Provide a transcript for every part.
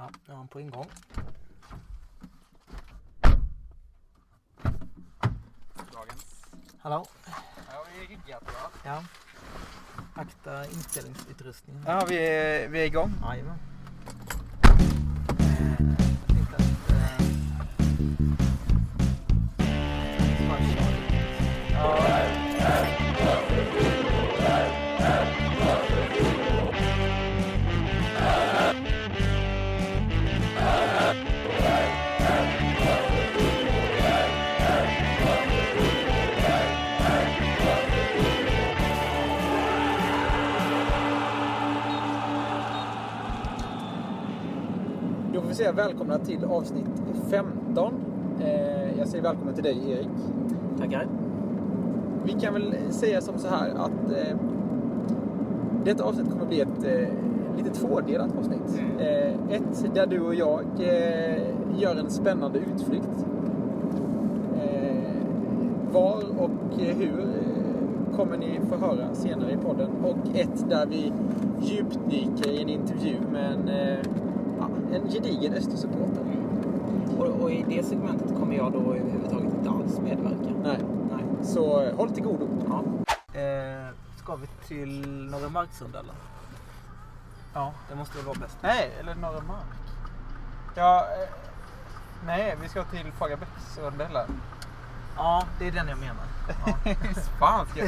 Ja, nu är han på ingång. Dagens. Hallå? Har vi riggat va? Ja. Akta inställningsutrustningen. Ja, vi är, vi är igång. Jajamän. Säga välkomna till avsnitt 15. Eh, jag säger välkommen till dig Erik. Tackar. Vi kan väl säga som så här att eh, detta avsnitt kommer bli ett eh, lite tvådelat avsnitt. Eh, ett där du och jag eh, gör en spännande utflykt. Eh, var och hur eh, kommer ni få höra senare i podden. Och ett där vi djupdyker i en intervju med en, en gedigen Östersupporter. Och, och i det segmentet kommer jag då överhuvudtaget inte alls medverka. Nej. Nej. Så eh, håll till godo. Ja. Eh, ska vi till Norra Marksundellen? Ja. Det måste väl vara bäst? Nej, eller Norra Mark. Ja, eh, nej, vi ska till Fagabäcksrondellen. Ja, det är den jag menar. Ja.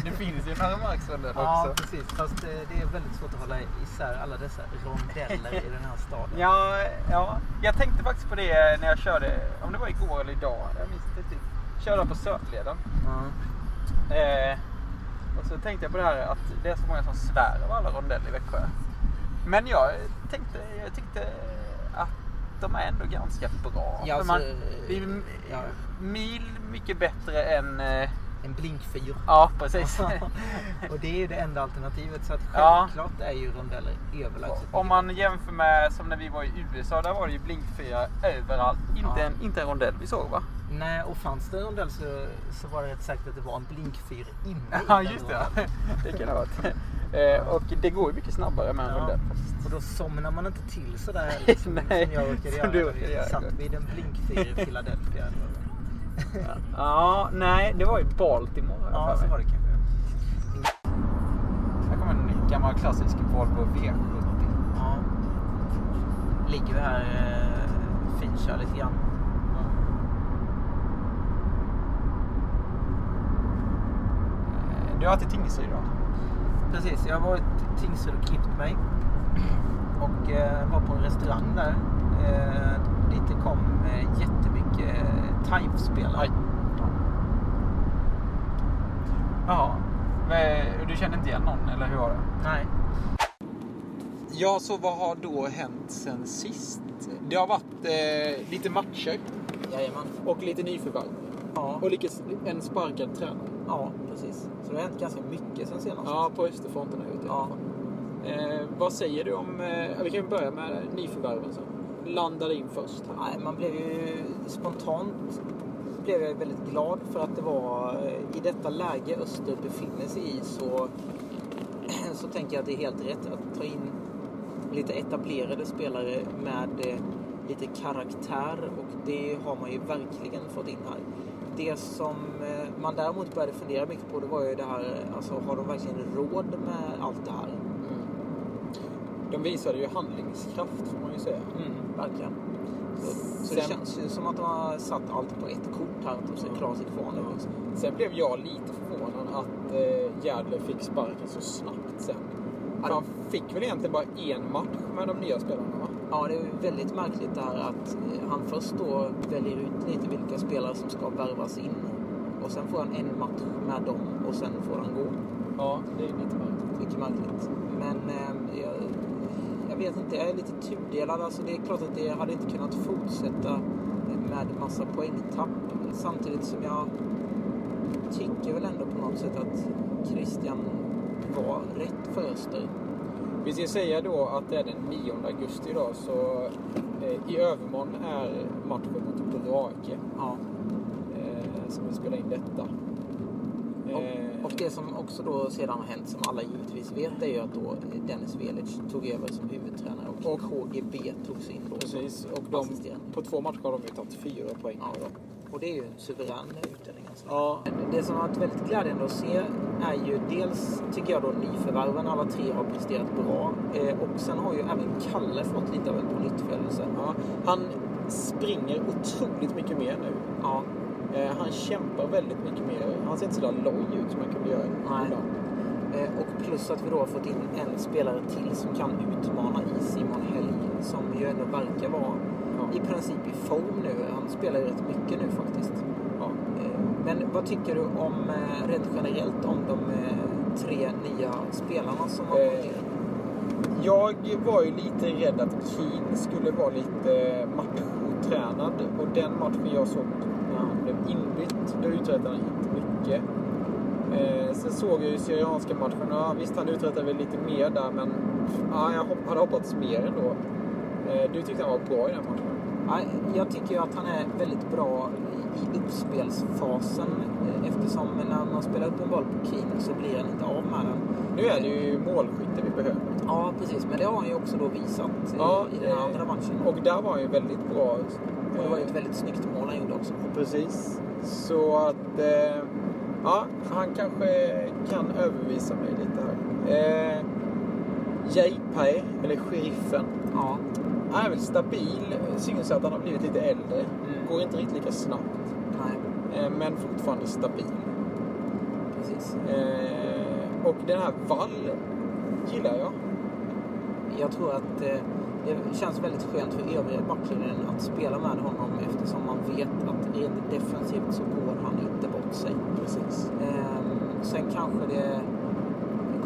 Det finns ju Norra Marksrondell Ja, också. precis. Fast eh, det är väldigt svårt att hålla isär alla dessa rondeller i den här staden. Ja, ja, jag tänkte faktiskt på det när jag körde, om det var igår eller idag, jag minns inte riktigt. Körde på Sötleden. Ja. Eh, och så tänkte jag på det här att det är så många som svär av alla rondeller i Växjö. Men jag tänkte, jag tyckte att de är ändå ganska bra. Ja, man, alltså, det är m- ja. mil mycket bättre än... eh, En blinkfyr. Ja, precis. och det är ju det enda alternativet. Så att Ja. självklart är ju rondeller överlägset. Om man jämför med som när vi var i USA, där var det ju blinkfyra överallt. Inte, Ja. en, inte en rondell vi såg va? Nej, och fanns det en rondell så, så var det rätt säkert att det var en blinkfyr inne i Ja, just det. Det kan det ha varit. Eh, Och det går ju mycket snabbare med en Ja. rondell faktiskt. Och då somnar man inte till sådär heller som, Nej, som jag råkade som göra. du när vi göra satt vid en blinkfyr i Philadelphia. Ja, nej, det var i Baltimore. jag ja, så var det kanske. Här kommer en gammal klassisk Volvo V70. Ja. Ligger vi här, eh, finkör lite grann. Eh, Du har i Tingsryd då? Precis, jag har varit i Tingsryd och klippt mig. Och eh, var på en restaurang där. Eh, dit det kom eh, jättemycket eh, TIFE-spelare. Aj. Jaha. Men Du kände inte igen någon, eller hur var det? Nej. Ja, så vad har då hänt sen sist? Det har varit eh, lite matcher Jajamän. och lite nyförvärv. Ja. Och lika en sparkad tränare. Ja, precis. Så det har hänt ganska mycket sen senast. Ja, på Österfronten har jag gjort det Ja. Eh, vad säger du om... Eh, vi kan börja med nyförvärven sen. Landade in först. Nej, man blev ju spontant blev jag väldigt glad för att det var eh, i detta läge Öster befinner sig i så, så tänker jag att det är helt rätt att ta in lite etablerade spelare med eh, lite karaktär och det har man ju verkligen fått in här. Det som eh, man däremot började fundera mycket på det var ju det här, alltså har de verkligen råd med allt det här? De visade ju handlingskraft får man ju säga. Mm, verkligen. Så, så det känns ju som att de har satt allt på ett kort här. Att de ska klara sig kvar nu. Liksom. Sen blev jag lite förvånad att eh, Järdler fick sparken så snabbt sen. Han fick väl egentligen bara en match med de nya spelarna va? Ja, det är väldigt märkligt det här att eh, han först då väljer ut lite vilka spelare som ska värvas in. Och sen får han en match med dem och sen får han gå. Ja, det är lite märkligt. Mycket märkligt. Men eh, jag, jag vet inte, jag är lite tudelad. Alltså, det är klart att det hade inte kunnat fortsätta med massa poängtapp. Samtidigt som jag tycker väl ändå på något sätt att Christian var rätt för Öster. Vi ska säga då att det är den 9 augusti idag så eh, i övermorgon är matchen mot Brage Ja, eh, som vi spelar in detta. Och, Eh, och det som också då sedan har hänt, som alla givetvis vet, är ju att då Dennis Velic tog över som huvudtränare och, Och- KGB togs in då Precis, och de, på två matcher har de ju tagit fyra poäng. Ja, och det är ju en suverän utdelning. Alltså. Ja, Det som har varit väldigt glädjande att se är ju dels, tycker jag då, nyförvärven. Alla tre har presterat bra. Eh, och sen har ju även Kalle fått lite av en pånyttfödelse. ja. Han springer otroligt mycket mer nu. Ja, Eh, han kämpar väldigt mycket mer. Han ser inte så loj ut som han kunde göra Nej. ibland. Eh, Och plus att vi då har fått in en spelare till som kan utmana i Simon Helg. Som ju ändå verkar vara Ja. i princip i form nu. Han spelar ju rätt mycket nu faktiskt. Eh, Men vad tycker du om, eh, rent generellt om de eh, tre nya spelarna som har Eh, kommit in? Jag var ju lite rädd att Keen skulle vara lite machotränad och den matchen jag såg när han blev inbytt, då uträttade han inte mycket. Eh, sen såg jag ju Syrianska matchen och ja, visst han uträttade väl lite mer där men ja, jag hade hoppats mer ändå. Eh, du tyckte han var bra i den matchen? Jag tycker ju att han är väldigt bra i- uppspelsfasen eh, eftersom när man spelar upp en boll på Keen så blir han inte av med den. Nu är det ju målskytte vi behöver. Ja, precis. Men det har han ju också då visat Ja, i den andra matchen. Och där var han ju väldigt bra. Och det var ju ett väldigt snyggt mål han gjorde också. Precis. Så att... Eh, ja, han kanske kan övervisa mig lite här. Eh, Jaipai, eller sheriffen, Ja, är väl stabil. Syns att han har blivit lite äldre. Mm. Går inte riktigt lika snabbt. nej, Eh, men fortfarande stabil. precis. Eh, och den här Wall gillar jag. Jag tror att eh, det känns väldigt skönt för övriga backlinjen att spela med honom eftersom man vet att rent defensivt så går han inte bort sig. Precis. Ehm, sen kanske det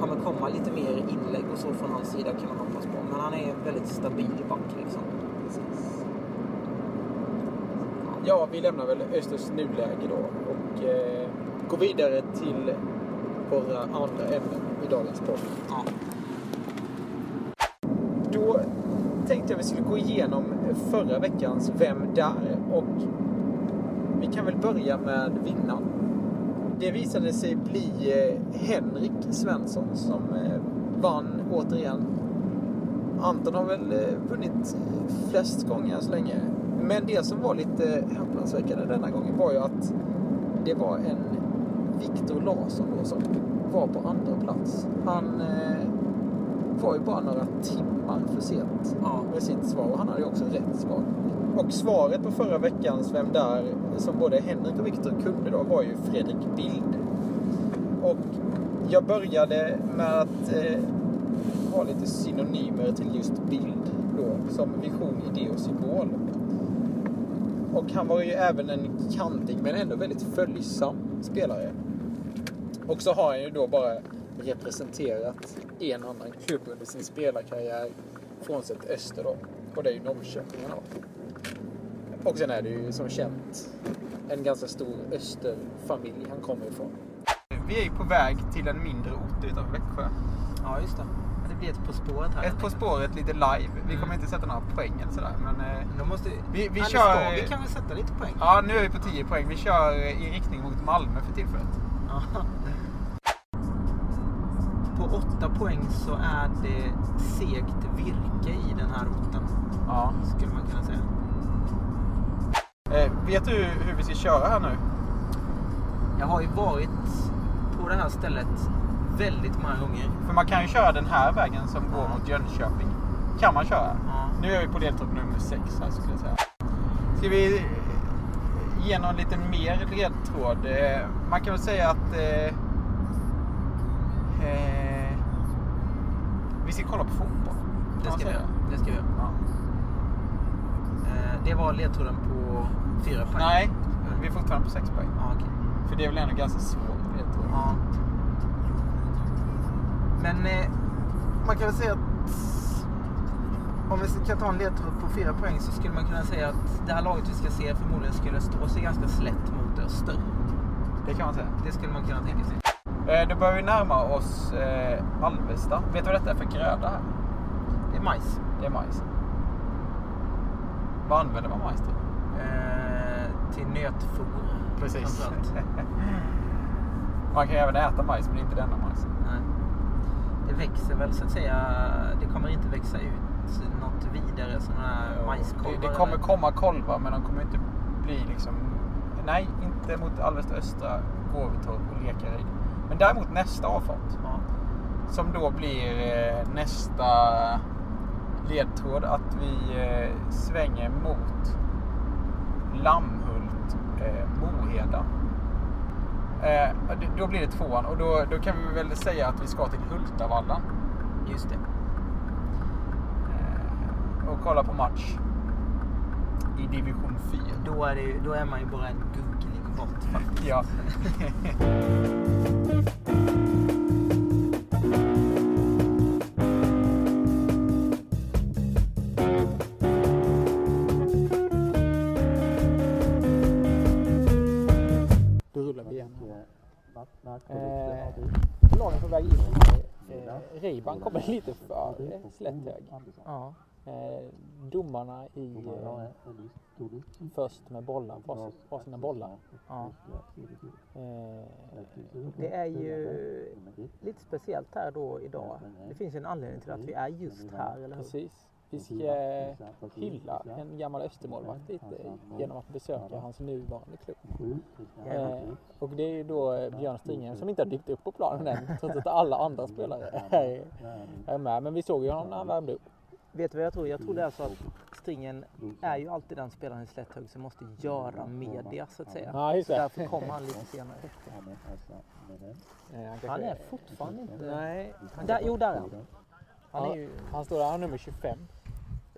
kommer komma lite mer inlägg och så från hans sida kan man hoppas på. Men han är en väldigt stabil back liksom. Precis. Ja, vi lämnar väl Östers nuläge då och eh, går vidare till våra andra ämnen i dagens podd. Ja. Då tänkte jag vi skulle gå igenom förra veckans Vem där? Och vi kan väl börja med vinnaren. Det visade sig bli eh, Henrik Svensson som eh, vann återigen. Anton har väl eh, vunnit flest gånger än så länge. Men det som var lite häpnadsväckande denna gången var ju att det var en Viktor Larsson då som var på andra plats. Han eh, var ju bara några timmar för sent Ja. med sitt svar och han hade ju också rätt svar. Och svaret på förra veckans Vem där? som både Henrik och Viktor kunde då var ju Fredrik Bild. Och jag började med att eh, ha lite synonymer till just bild då, som vision, idé och symbol. Och han var ju även en kantig men ändå väldigt följsam spelare. Och så har han ju då bara representerat en annan klubb under sin spelarkarriär, frånsett Öster då. Och det är ju Norrköping han har. Och sen är det ju som känt en ganska stor Österfamilj han kommer ifrån. Vi är ju på väg till en mindre ort utanför Växjö. ja, just det. Det blir ett På spåret här. Ett På spåret lite live. Vi kommer inte sätta några poäng eller sådär. Men eh, måste vi... Vi- kör- Ska, vi kan väl sätta lite poäng? ja, nu är vi på 10 poäng. Vi kör i riktning mot Malmö för tillfället. På åtta poäng så är det segt virke i den här orten. Ja. Skulle man kunna säga. Eh, vet du hur vi ska köra här nu? Jag har ju varit på det här stället väldigt många gånger. För man kan ju köra den här vägen som går mot Jönköping. Kan man köra. Nu är vi på ledtråd nummer 6 här skulle jag säga. Ska vi ge någon lite mer ledtråd? Eh, Man kan väl säga att eh, eh, vi ska kolla på fotboll. Det ska vi göra. Det ska vi. Ja. Eh, Det var ledtråden på fyra poäng. Nej, vi är fortfarande på 6 poäng. Ja, okej. För det är väl ändå ganska svårt ledtråd. Ja. Men eh, man kan väl säga att om vi ska ta en ledtråd på fyra poäng så skulle man kunna säga att det här laget vi ska se förmodligen skulle stå sig ganska slätt mot Öster. Det kan man säga. Det skulle man kunna tänka sig. Eh, Då börjar vi närma oss eh, Alvesta. Vet du vad detta är för gröda här? Det är majs. Det är majs. Vad använder man majs till? Eh, till nötfoder. Precis. Man kan ju även äta majs, men inte denna majs. Växer väl så att säga. Det kommer inte växa ut något vidare sådana här majskolvar. Det, det kommer komma kolvar, men de kommer inte bli liksom... Nej, inte mot Alvesta Östra, Gåvetorp och Lekaryd. Men däremot nästa avfart. Ja. Som då blir eh, nästa ledtråd att vi eh, svänger mot Lammhult, eh, Moheda. Eh, då blir det tvåan och då, då kan vi väl säga att vi ska till Hultavallan Just det. eh, och kolla på match i division 4. Då är, det, då är man ju bara en googling bort faktiskt. Ja. Eh, Reiban kommer lite före Slätthög. Ja. Eh, domarna i eh, först med bollar, var, var sina bollar. ja. Eh, Det är ju lite speciellt här då idag. Det finns ju en anledning till att vi är just här, eller hur? precis. Vi ska eh, hylla en gammal Östermålvakt lite genom att besöka hans nuvarande klubb. Eh, och det är ju då eh, Björn Stringen som inte har dykt upp på planen än trots att alla andra spelare är, är med. Men vi såg ju honom när han värmde upp. Vet du vad jag tror? Jag tror det är så att Stringen är ju alltid den spelaren i Slätthög som måste göra media så att säga. Ja, Så därför kommer han lite senare. Kanske- Han är fortfarande inte... Nej, Där, jo, där är han. Han är ju, han står där, han har nummer 25.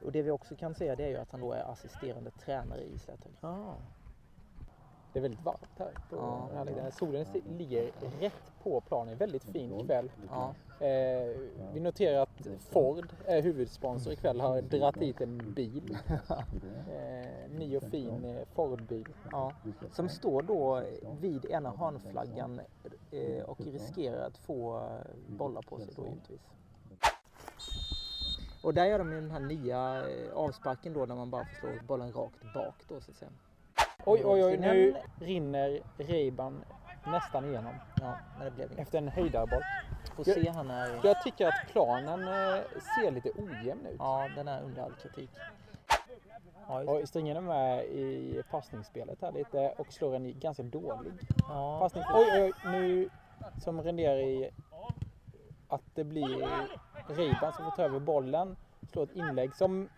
Och det vi också kan säga det är ju att han då är assisterande tränare i Slätthög. Det är väldigt varmt här. På Ja. den här läktaren. Solen ligger rätt på planen. Väldigt fin kväll. Ja. Eh, vi noterar att Ford är huvudsponsor ikväll. Har dragit hit en bil. Eh, ny och fin eh, Ford-bil. Ja, som står då vid ena hörnflaggan eh, och riskerar att få eh, bollar på sig då givetvis. Och där gör de den här nya eh, avsparken då när man bara får slå bollen rakt bak då så att säga. Oj, oj, oj. Nu rinner Reiban nästan igenom Ja, men det blev inget. efter en höjdarboll. Får se han är... Jag tycker att planen eh, ser lite ojämn ut. Ja, den är under all kritik. Ja. Och Stringen är med i passningsspelet här lite och slår en ganska dålig Ja, passning. Oj, oj, oj. Nu som renderar i att det blir Reiban som får ta över bollen. Slår ett inlägg som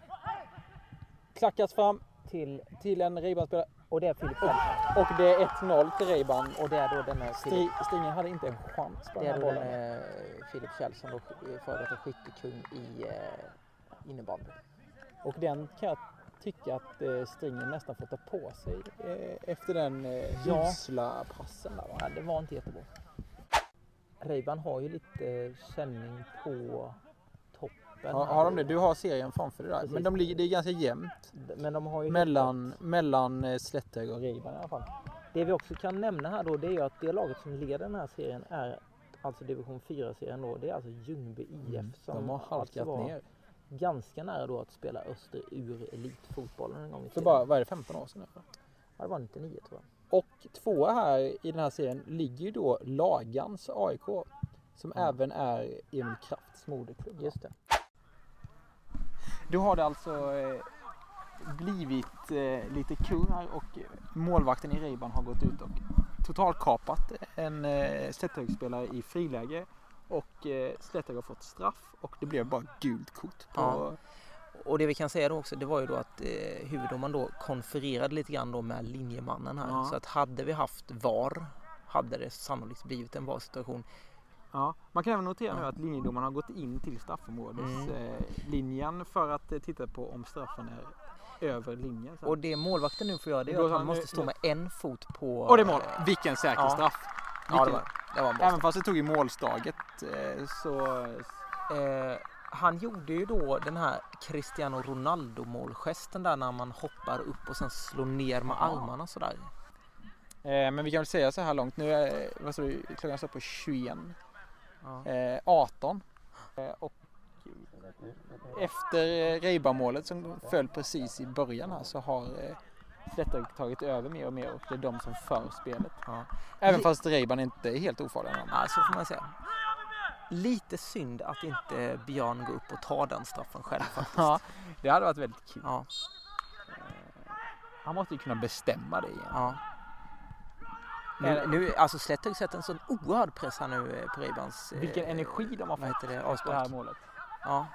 klackas fram till... till en Reiban-spelare. Och det är Filip Kjellson. Och det är 1-0 till Reiban. Och det är då den här Filip, Stri- Stringen hade inte en chans på det den är här då den bollen. här Filip Kjellson, då, eh, före detta skyttekung i eh, innebandy. Och den kan jag tycka att eh, Stringen nästan får ta på sig eh, efter den eh, Ja. usla passen där va? Ja, det var inte jättebra. Reiban har ju lite känning på toppen. Har, har de det? Du har serien framför dig där. Precis. Men de ligger, det är ganska jämnt Men de har ju mellan, mellan eh, Slätthög och Reiban i alla fall. Det vi också kan nämna här då det är ju att det laget som leder den här serien är alltså division 4-serien då. Det är alltså Ljungby IF som Mm. De har halkat alltså ner. ganska nära då att spela Öster ur elitfotbollen en gång i För tiden. bara, vad är det, 15 år sedan? Ja, det var 99 tror jag. Och tvåa här i den här serien ligger ju då Lagans AIK. Som även är Emil Krafts moderklubb. Just det. Då har det alltså eh, blivit eh, lite kurr här och målvakten i Reiban har gått ut och totalkapat en eh, Slätthögsspelare i friläge. Och eh, Slätthög har fått straff och det blev bara gult kort på... Ja. Och det vi kan säga då också det var ju då att eh, huvuddomaren då konfererade lite grann då med linjemannen här. Ja. Så att hade vi haft VAR hade det sannolikt blivit en VAR-situation. Ja, man kan även notera nu att linjedomaren har gått in till straffområdeslinjen för att eh, titta på om straffen är över linjen. sen. Och det målvakten nu får göra det är att han måste stå med en fot på... Och det är mål! Vilken säker Ja. straff! Ja, det Vilken- var, det var Även fast det tog i målstaget eh, så... Eh, han gjorde ju då den här Cristiano Ronaldo målgesten där när man hoppar upp och sen slår ner med Ja. armarna sådär. Eh, men vi kan väl säga så här långt. Nu är vad står det, klockan står på 21. Ja. Eh, 18. Eh, och efter eh, Reiba-målet som föll precis i början här så har eh, Slätter tagit över mer och mer och det är de som för spelet. Ja. Även fast Reiban inte är helt ofarliga. Ja, så får man säga. Lite synd att inte Björn går upp och tar den straffen själv faktiskt. Ja, det hade varit väldigt kul. Ja, Han måste ju kunna bestämma det igen. ja. Nu, nu, alltså Slätt sätter en sån oerhörd press här nu eh, på Reibans... eh, Vilken energi de har fått heter det? efter det här Avspark. målet. Ja.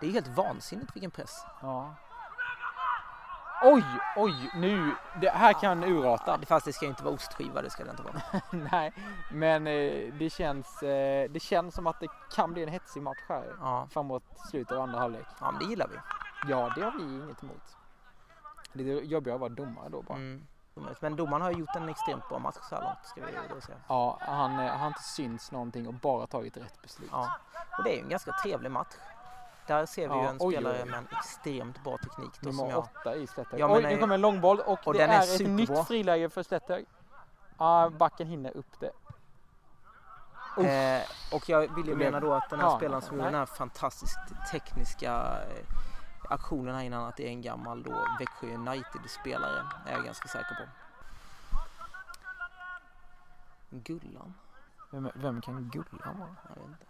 Det är helt vansinnigt vilken press. Ja. Oj, oj, nu. Det här kan urarta. Fast det ska inte vara ostskiva, det ska det inte vara. Nej, men eh, det känns, eh, det känns som att det kan bli en hetsig match här Ja, framåt slutet av andra halvlek. ja men det gillar vi. Ja, det har vi inget emot. Det är jobbigare att vara domare då bara. Mm. Men domaren har gjort en extremt bra match så här långt, ska vi då säga. Ja, han, eh, han har inte synts någonting och bara tagit rätt beslut. Ja. Och det är ju en ganska trevlig match. Där ser vi ju Ja, en oj, spelare oj. med en extremt bra teknik. Då, som Nummer jag... åtta i Slättag. Ja, Oj, nu kommer en långboll och, Och det den är är, ett nytt friläge för Slättag. Ja, backen hinner upp det. Uff. Eh, och jag vill ju mena då att den här Ja, spelaren som gjorde den här fantastiskt tekniska eh, aktionen här innan att det är en gammal då Växjö United-spelare är jag ganska säker på. Gullan? Vem, vem kan Gullan vara? Jag vet inte.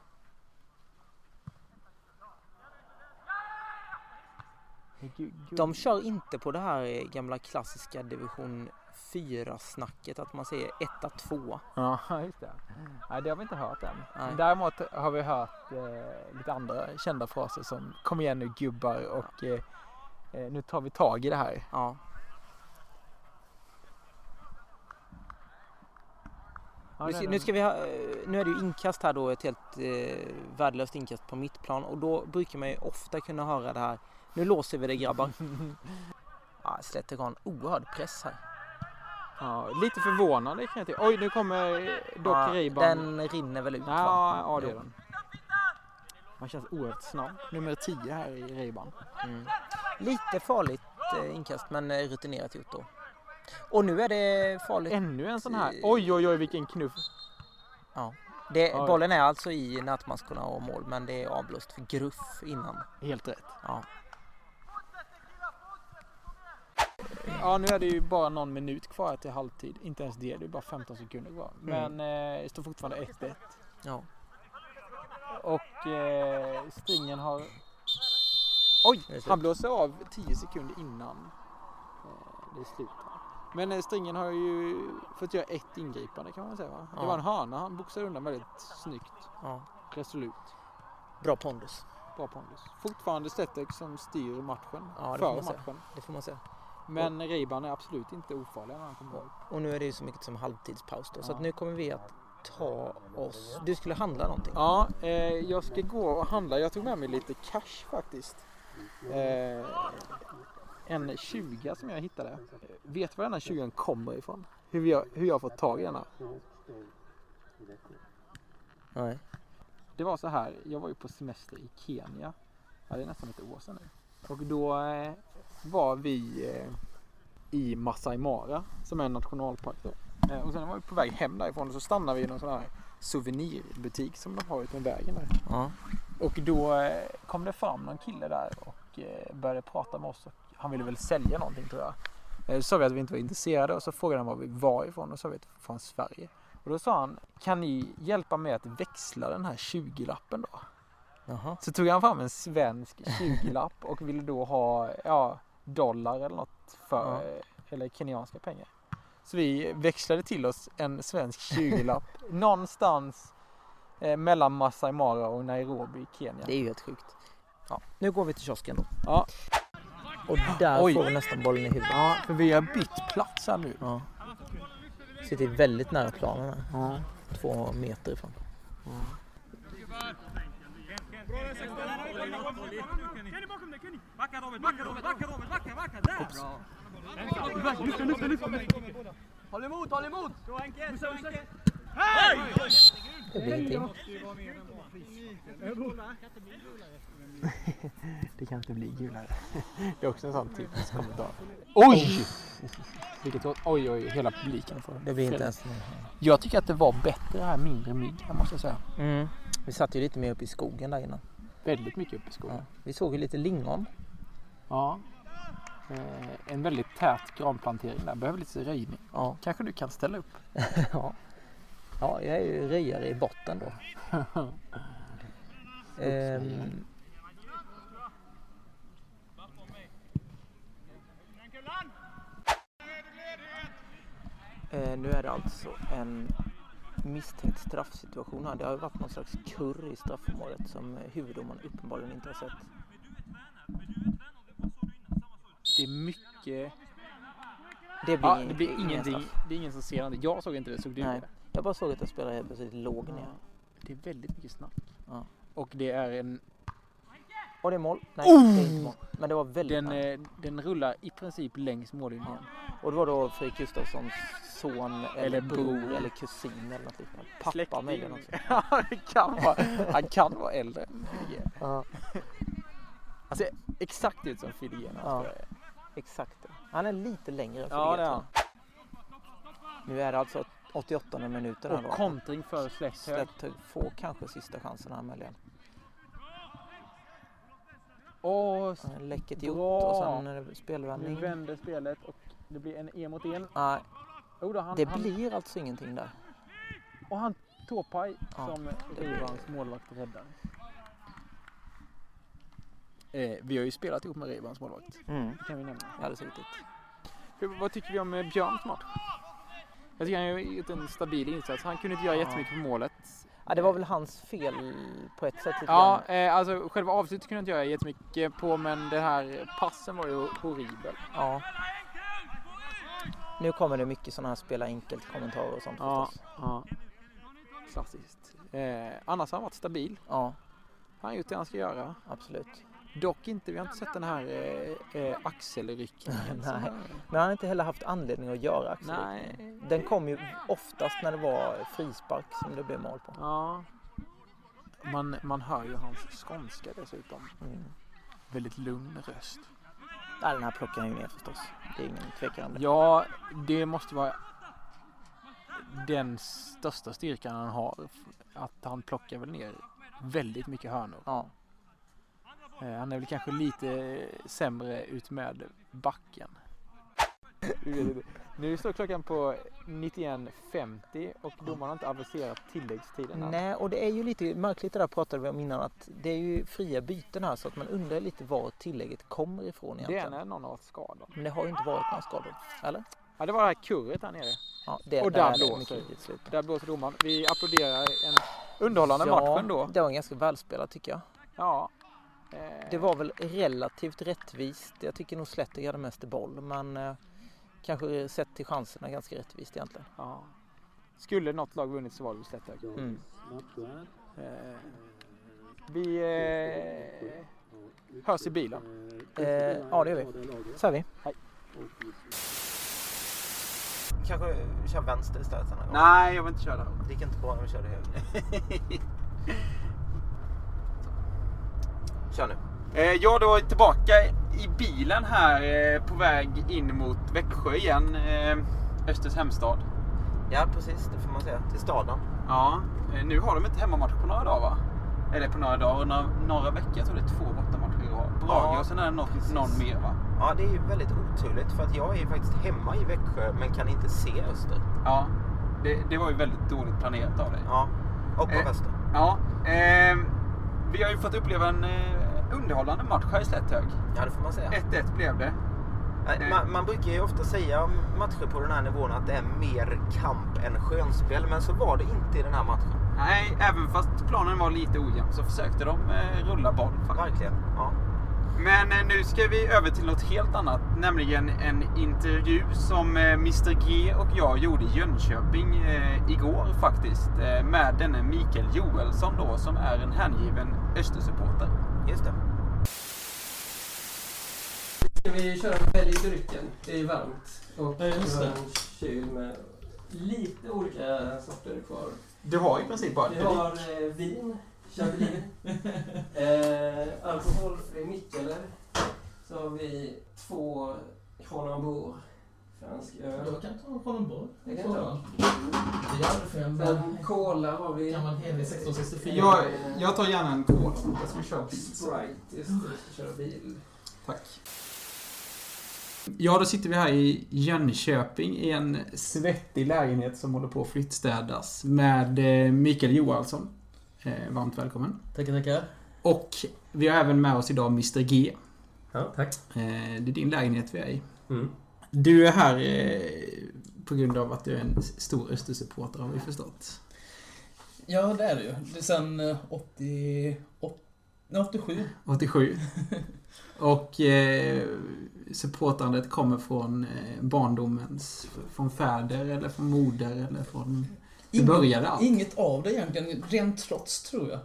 De kör inte på det här eh, gamla klassiska division 4-snacket att man säger 1-2. Ja, just det. Nej, det har vi inte hört än. Nej. Däremot har vi hört eh, lite andra kända fraser som Kom igen nu gubbar och eh, eh, nu tar vi tag i det här. Ja. Nu ska, nu, ska vi ha, eh, nu är det ju inkast här då, ett helt eh, värdelöst inkast på mittplan och då brukar man ju ofta kunna höra det här. Nu låser vi det grabbar. Ja, Slätter har en oerhörd press här. Ja, lite förvånande kan jag tycka. Oj, nu kommer eh, dock Ja, Reiban. den rinner väl ut va? Ja, ja, det gör den. Han känns oerhört snabb. Nummer 10 här i Reiban. Mm. Lite farligt eh, inkast men eh, rutinerat gjort då. Och nu är det farligt. Ännu en sån här. Oj, oj, oj, vilken knuff. Det, Oj. bollen är alltså i närtmaskorna och mål men det är avblåst för gruff innan. Helt rätt. Ja. Ja, nu är det ju bara någon minut kvar till halvtid. Inte ens det, det är bara 15 sekunder kvar. Mm. Men eh, det står fortfarande 1-1. ja. Och eh, stringen har... Oj! Han blåser av 10 sekunder innan eh, det är slut. Men eh, stringen har ju fått göra ett ingripande kan man säga va? Det Ja. var en hörna han boxade undan väldigt snyggt. ja. Resolut. Bra pondus. Bra pondus. Fortfarande Stetek som styr matchen. Ja, för man säga. matchen. Det får man säga. Men Reiban är absolut inte ofarlig när han kommer ihåg. Och nu är det ju så mycket som halvtidspaus då. Så Ja. att nu kommer vi att ta oss... Du skulle handla någonting. Ja, eh, jag ska gå och handla. Jag tog med mig lite cash faktiskt. Eh, en 20 som jag hittade. Vet du var den här 20 kommer ifrån? Hur jag, hur jag fått tag i denna? Nej. Det var så här, jag var ju på semester i Kenya. Ja, det är nästan ett år sedan nu. Och då eh, var vi eh, i Masai Mara som är en nationalpark då. Eh, och sen var vi på väg hem därifrån och så stannade vi i någon sån här souvenirbutik som de har ute med vägen där. Ja. Och då kom det fram någon kille där och började prata med oss. Och han ville väl sälja någonting tror jag. Eh, Så sa vi att vi inte var intresserade och så frågade han var vi var ifrån och så sa vi att från Sverige. Och då sa han, kan ni hjälpa mig att växla den här 20-lappen då? Jaha. Så tog han fram en svensk 20-lapp och ville då ha ja, dollar eller något för, Ja. eh, eller kenyanska pengar. Så vi växlade till oss en svensk 20-lapp någonstans eh, mellan Masai Mara och Nairobi i Kenya. Det är ju helt sjukt. Ja. Nu går vi till kiosken då. Ja. Och där Oj. får vi nästan bollen i huvudet. Ja, för vi har bytt plats här nu. Ja. Sitter väldigt nära planen här. Ja. Två meter ifrån. Håll emot, håll emot! Det blir ingenting. Det kan inte bli gulare. Det är också en sån typisk kommentar. Oj! Vilket oj, oj, hela publiken får. Det blir inte ens. Jag tycker att det var bättre här, mindre mygg här måste jag säga. Mm. Vi satt ju lite mer uppe i skogen där innan. Väldigt mycket upp i skogen. Ja. Vi såg ju lite lingon. Ja. Eh, en väldigt tät granplantering där. Behöver lite röjning. Ja. Kanske du kan ställa upp? ja. Ja, jag är ju röjare i botten då. Ehm, eh, nu är det alltså en misstänkt straffsituation här. Det har ju varit någon slags kurr i straffområdet som huvuddomaren uppenbarligen inte har sett. Det är mycket... Det blir, Ja, det blir ingen ingenting. Det är ingen som ser det. Jag såg inte det. Såg du Nej. det? Jag bara såg att en spelare helt plötsligt låg ner. Det är väldigt mycket snack. Ja. Och det är en... Och det är mål. Nej, Oh! det är inte mål. Men det var väldigt Den, eh, den rullar i princip längs mållinjen. Och det var då Fredrik Gustafssons son eller, Eller bror bror. eller kusin eller något liknande. Pappa Släkting. möjligen också. Ja, det kan vara. Han kan vara äldre. Ja, Han ser exakt ut som Fidegén. Ja. exakt. det. Han är lite längre än Ja, Fredrik, det är jag. Nu är det alltså 88 minuten Och kontring för Slätthög. Får kanske sista chansen här möjligen. Och Ja, Läcket gjort och sen är det nu spelvändning. vänder spelet och det blir en en mot en. Nej, Oh, då, han, det han, blir alltså ingenting där. Och han Tåpaj Ja, som Rivans målvakt räddar. Eh, vi har ju spelat ihop med Rivans målvakt. Mm. Det kan vi nämna. Alldeles riktigt. Hur, vad tycker vi om eh, Björns match? Jag tycker han har gjort en stabil insats. Han kunde inte göra Ja. jättemycket på målet. Ja, det var väl hans fel på ett sätt. Ja, eh, alltså själva avslutet kunde jag inte göra jättemycket på men den här passen var ju horribel. ja. Nu kommer det mycket sådana här spela enkelt kommentarer och sånt Ja, förstås. ja. Klassiskt. Eh, annars har han varit stabil. Ja, Han har gjort det han ska göra. absolut. Dock inte, vi har inte sett den här eh, eh, axelryckningen. Nej. Men han har inte heller haft anledning att göra axelryckning. Nej. Den kom ju oftast när det var frispark som det blev mål på. Ja. Man, man hör ju hans skånska dessutom. Mm. Väldigt lugn röst. Ja, den här plockar han ju ner förstås. Det är ingen tvekan om det. Ja, det måste vara den största styrkan han har. Att han plockar väl ner väldigt mycket hörnor. Ja. Eh, Han är väl kanske lite sämre ut med backen. Nu står klockan på 91.50 och domaren har inte aviserat tilläggstiden än. Nej, och det är ju lite märkligt det där pratade vi om innan att det är ju fria byten här så att man undrar lite var tillägget kommer ifrån Det är egentligen. när någon har varit skadad. Men det har ju inte varit några skador. Eller? Ja, det var det här kurret här nere. Ja, det, Och där där är det blåser. Där blåser domaren. Vi applåderar en underhållande match ändå. det var ganska välspelat tycker jag. Ja. Eh, Det var väl relativt rättvist. Jag tycker nog Slättig hade mest boll men eh, kanske sett till chanserna ganska rättvist egentligen. Ja. Skulle något lag vunnit så var det Slätthög. Mm. Eh, vi eh, hörs i bilen. Eh, ja, det gör vi. Så är vi. Hej. Kanske kör vänster istället denna gång. Nej, jag vill inte köra där. Det gick inte bra när vi körde höger. Kör nu. Eh, jag då är tillbaka i bilen här eh, på väg in mot Växjö igen. Eh, Östers hemstad. Ja, precis. Det får man säga. Till staden. Ja, eh, nu har de inte hemmamatch på några dagar va? Eller på några dagar, några, några veckor. Jag tror det är två bortamatcher i rad. Brage Ja, och sen är det något, precis. någon mer va? Ja, det är ju väldigt oturligt för att jag är ju faktiskt hemma i Växjö men kan inte se Öster. Ja, det, det var ju väldigt dåligt planerat av dig. Ja, och på Eh, Väster. Ja, ehm, vi har ju fått uppleva en eh, underhållande match här i Slätthög. Ja, det får man säga. 1-1 blev det. Nej, Man, man brukar ju ofta säga om matcher på den här nivån att det är mer kamp än skönspel, men så var det inte i den här matchen. Nej, även fast planen var lite ojämn så försökte de eh, rulla boll faktiskt. Verkligen. Ja. Men eh, nu ska vi över till något helt annat, nämligen en intervju som eh, Mr G och jag gjorde i Jönköping eh, igår faktiskt. Eh, med denne Mikael Joelsson då, som är en hängiven Östersupporter. Just det. Ska vi köra välj drycken? Det är varmt. Och Ja, just vi det. har en kyl med lite olika sorter kvar. Du har i princip bara Vi har eh, vin, Chablis. eh, alkoholfri Mikkeler. Så har vi två Kronenbourg fransk öl. Jag kan ta en Kronenbourg. Det kan jag ta. En Sen cola har vi. gammal helig 1664. Jag, jag tar gärna en cola. Jag ska köra bil. Sprite, just det. Ska köra bil. Tack. Ja, då sitter vi här i Jönköping i en svettig lägenhet som håller på att flyttstädas med eh, Mikael Johansson. Eh, varmt välkommen. Tackar, tackar. Och vi har även med oss idag Mr G. Ja, tack. Eh, det är din lägenhet vi är i. Mm. Du är här eh, på grund av att du är en stor Östersupporter har vi förstått. Ja, det är det ju. Det är sen eh, 80, 80, nej, 87. 87. Och eh, supportandet kommer från eh, barndomens, från fäder eller från moder eller från... Hur Inget- började allt? Inget av det egentligen, rent trots tror jag.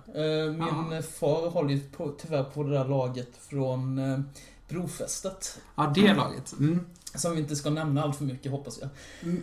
Eh, Min Ja. far håller ju på, tyvärr på det där laget från Brofästet. Ja, det laget. Mm. Som vi inte ska nämna allt för mycket hoppas jag.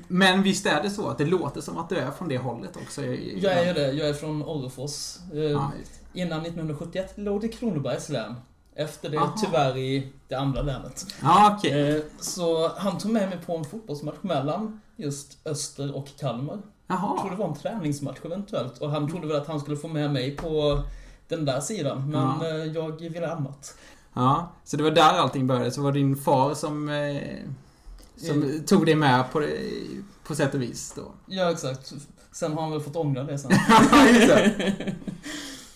Men visst är det så att det låter som att du är från det hållet också? Jag är ju det, jag är från Orrefors. Just. Innan 1971 låg det Kronobergs län. Efter det Aha. tyvärr i det andra länet. ja okej. Eh, Så han tog med mig på en fotbollsmatch mellan just Öster och Kalmar. Jag tror det var en träningsmatch eventuellt. Och han trodde väl att han skulle få med mig på den där sidan. Men Ja. eh, jag ville annat. Ja, så det var där allting började. Så var det din far som, eh, som tog dig med på, på sätt och vis då? Ja, exakt. Sen har han väl fått ångra det sen.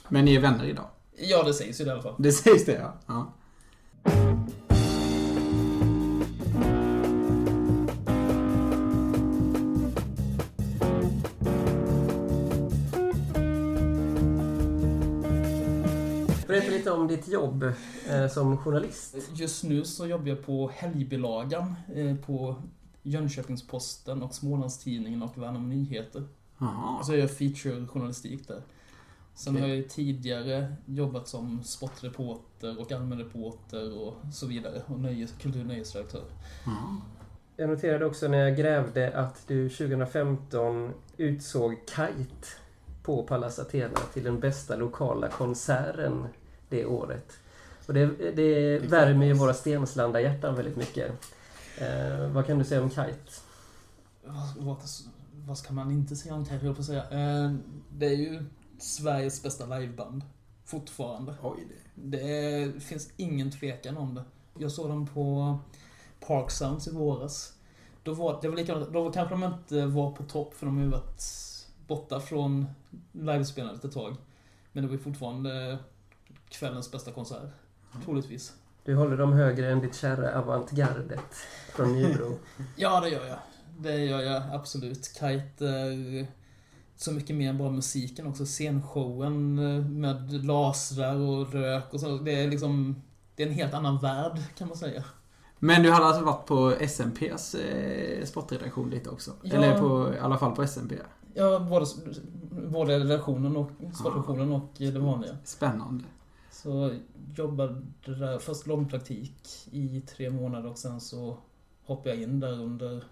Men ni är vänner idag? ja, det sägs ju det i alla fall. Det sägs det ja. ja. Lite om ditt jobb eh, som journalist. Just nu så jobbar jag på helgbilagan eh, på Jönköpings-Posten och Smålandstidningen och Värnamo Nyheter. Jaha. Alltså jag gör feature-journalistik där. Sen Okej. har jag tidigare jobbat som sportreporter och allmänreporter och så vidare. Och nöjes, kultur och nöjesredaktör. Ja. Jag noterade också när jag grävde att du 2015 utsåg Kite på Pallas Athena till den bästa lokala konserten det året. Och det, det värmer ju våra Stenslanda hjärtan väldigt mycket. Eh, vad kan du säga om Kite? Vad, vad, ska man inte säga om Kite, jag på säga. Eh, Det är ju Sveriges bästa liveband. Fortfarande. Oj, det. Det är, finns ingen tvekan om det. Jag såg dem på Park Sounds i våras. Då var det var likadant, då kanske de inte var på topp för de har ju varit borta från livespelandet ett tag. Men det var ju fortfarande kvällens bästa konsert. Troligtvis. Du håller dem högre än ditt kära avantgardet från Nybro. Ja, det gör jag. Det gör jag absolut. Kite är så mycket mer än bara musiken också. Scenshowen eh, med lasrar och rök och så. Det är liksom... Det är en helt annan värld, kan man säga. Men du hade alltså varit på SMPs eh, sportredaktion lite också? Ja. Eller på, i alla fall på SMP? Ja, både, både redaktionen och sportredaktionen och det vanliga. Spännande. Så jobbade där, först långpraktik i tre månader och sen så hoppade jag in där under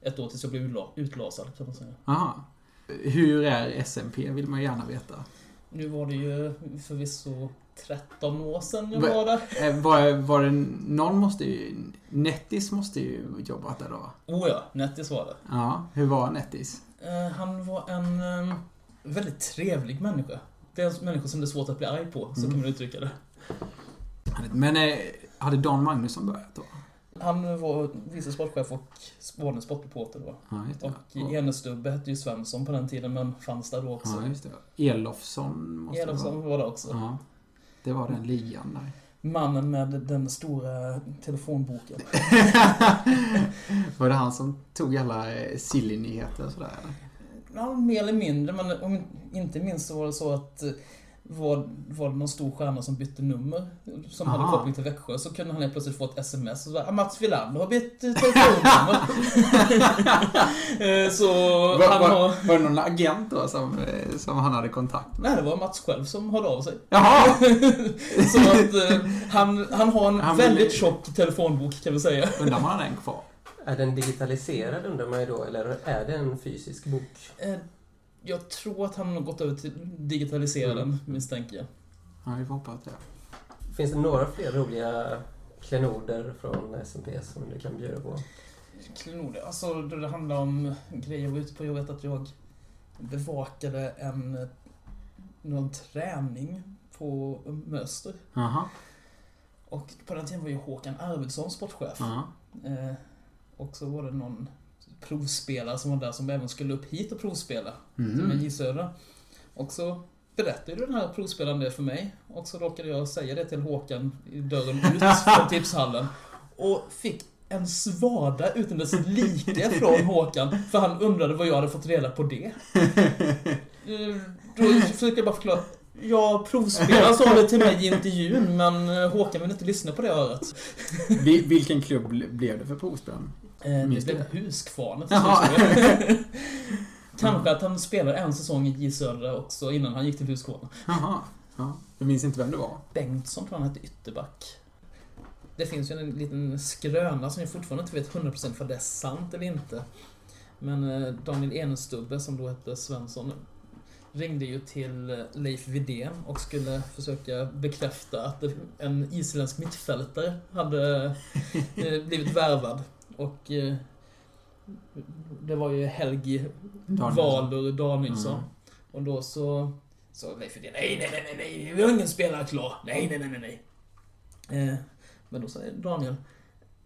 ett år tills jag blev utla- utlasad kan man säga. Aha. Hur är SMP vill man gärna veta. Nu var det ju förvisso 13 år sedan jag Va- var där. Eh, var, var det, någon måste ju... Nettis måste ju jobbat där då? Oh ja, Nettis var det. Ja, hur var Nettis? Eh, han var en eh, väldigt trevlig människa. Det är en människa som det är svårt att bli arg på, så Mm. kan man uttrycka det. Men eh, hade Dan Magnusson börjat då? Han var vice sportchef och en sportreporter då. Ja, det. Och Enestubbe hette ju Svensson på den tiden, men fanns där då också. Ja, just det. Elofsson måste Elofsson vara. var det också. Ja. Det var den ligan där. Mannen med den stora telefonboken. var det han som tog alla eh, silly-nyheter och sådär? eller? Ja, mer eller mindre, men om inte minst så var det så att eh, var, var det någon stor stjärna som bytte nummer, som hade Aha. koppling till Växjö, så kunde han helt plötsligt få ett sms och så, ah, Mats Wilander har bytt eh, telefonnummer. Eh, så Var, han var, har... var det någon agent då som, som han hade kontakt med? Nej, det var Mats själv som hörde av sig. Jaha! så att han, han har en Han vill- väldigt tjock telefonbok kan vi säga. Undrar om han har den kvar? Är den digitaliserad undrar man ju då, eller är det en fysisk bok? Eh, Jag tror att han har gått över till digitalisera Mm. den, misstänker jag. Ja, vi får hoppas det. Finns det några fler roliga klenoder från SMP som du kan bjuda på? Klenoder, alltså då det handlar om grejer jag var ute på. Jag vet att jag bevakade en någon träning på Möster. Jaha. Och på den tiden var ju Håkan Arvidsson sportchef. Ja. Och så var det någon provspelare som var där som även skulle upp hit och provspela. Mm. Med J Södra. Och så berättade den här provspelaren det för mig. Och så råkade jag säga det till Håkan i dörren ut från tipshallen. Och fick en svada utan dess like från Håkan. För han undrade vad jag hade fått reda på det. Eh, Då försökte jag bara förklara. Ja, provspelaren sa det till mig i intervjun, men eh, Håkan ville inte lyssna på det örat. Vi- Vilken klubb ble- blev det för provspelaren? Eh, Det blev slut. Kanske att han spelade en säsong i J Södra också innan han gick till Huskvarna. Jaha. Ja. Jag minns inte vem det var. Bengtsson tror han hette, ytterback. Det finns ju en liten skröna som jag fortfarande inte vet 100% för det är sant eller inte. Men eh, Daniel Enestubbe, som då hette Svensson, ringde ju till eh, Leif Widén och skulle försöka bekräfta att en isländsk mittfältare hade blivit värvad. Och eh, det var ju Helgi. Valur Danielsson. Mm. Och då så sa Leif nej, nej, nej, nej, nej, vi har ingen spelare klar. Nej, nej, nej, nej, nej. Eh, men då säger Daniel,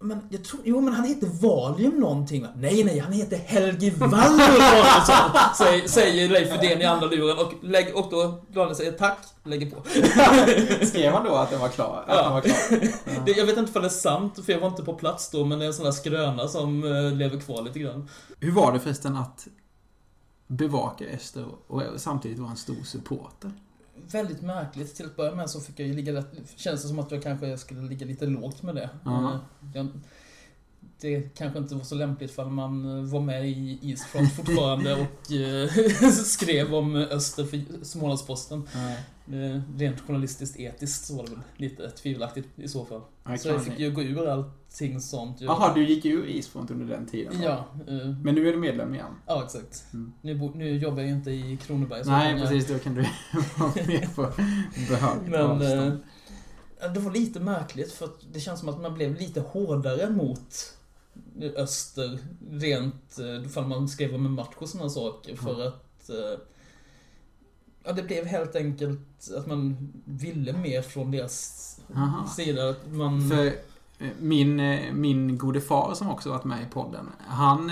men jag tror, jo men han heter Valium någonting va? Nej, nej, han heter Valur Danielsson, säger, säger Leif Widén i andra luren och, lägg, och då Daniel säger tack, lägger på. Skrev han då att den var klar? Att Ja. den var klar? Det, jag vet inte om det är sant, för jag var inte på plats då, men det är en sån där skröna som eh, lever kvar lite grann. Hur var det förresten att bevaka Öster och samtidigt vara en stor supporter? Väldigt märkligt. Till att börja med så fick jag ju ligga rätt... Känns det som att jag kanske skulle ligga lite lågt med det. Eh, Jag, det kanske inte var så lämpligt för man eh, var med i Eastfront fortfarande och eh, skrev om Öster för Smålandsposten. Eh, Rent journalistiskt etiskt så var det väl lite tvivelaktigt i så fall. Så jag fick ju gå ur allting sånt. Jaha, du gick ur Isfront under den tiden? Ja, eh, Men nu är du medlem igen? ja exakt. Mm. Nu, nu jobbar jag ju inte i Kronoberg. så Nej, precis. Då kan du vara med på behörigt Men eh, avstånd. det var lite märkligt för det känns som att man blev lite hårdare mot Öster rent eh, ifall man skrev om en match och sådana saker. För att eh, ja, det blev helt enkelt att man ville mer från deras Aha. sida. Att man, För eh, min, min gode far som också varit med i podden, han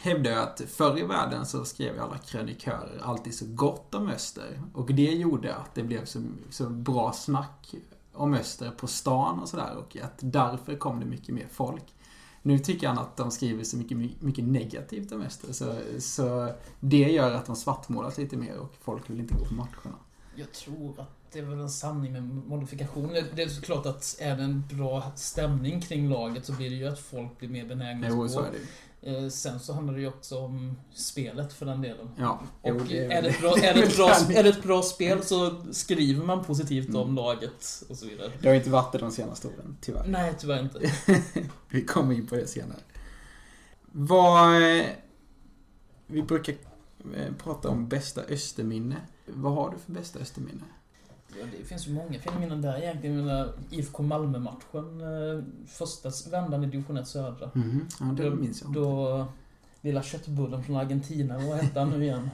hävdar ju att förr i världen så skrev alla krönikörer alltid så gott om Öster. Och det gjorde att det blev så, så bra snack om Öster på stan och sådär och att därför kom det mycket mer folk. Nu tycker han att de skriver så mycket, mycket negativt om Öster så, så det gör att de svartmålas lite mer och folk vill inte gå på matcherna. Jag tror att det är väl en sanning med modifikation. Det är såklart att är det en bra stämning kring laget så blir det ju att folk blir mer benägna att gå. Eh, Sen så handlar det ju också om spelet för den delen. Ja, Och jo, det är, det väl- ett bra, är, det ett bra, kan- är det ett bra spel så skriver man positivt om Mm. laget och så vidare. Det har inte varit det de senaste åren, tyvärr. Nej, tyvärr inte. Vi kommer in på det senare. Vad... eh, Vi brukar eh, prata om bästa Österminne. Vad har du för bästa Österminne? Det finns ju många fina minnen där egentligen. Jag menar, IFK Malmö-matchen, eh, första vändan i division 1 södra. Ja, det minns jag. Då lilla köttbullen från Argentina, vad hette han nu igen?